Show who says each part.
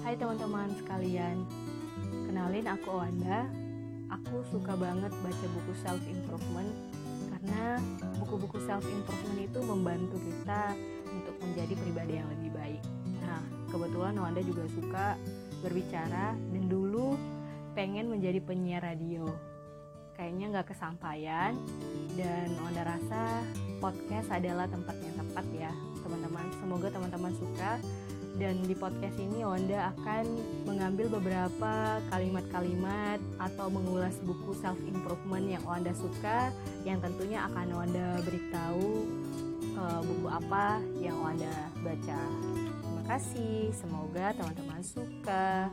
Speaker 1: Hai teman-teman sekalian, kenalin aku Wanda. Aku suka banget baca buku self improvement karena buku-buku self improvement itu membantu kita untuk menjadi pribadi yang lebih baik. Nah, kebetulan Wanda juga suka berbicara dan dulu pengen menjadi penyiar radio. Kayaknya nggak kesampaian dan Wanda rasa podcast adalah tempat yang tepat ya teman-teman. Semoga teman-teman suka dan di podcast ini Wanda akan mengambil beberapa kalimat-kalimat atau mengulas buku self improvement yang Wanda suka yang tentunya akan Wanda beritahu uh, buku apa yang Wanda baca. Terima kasih, semoga teman-teman suka.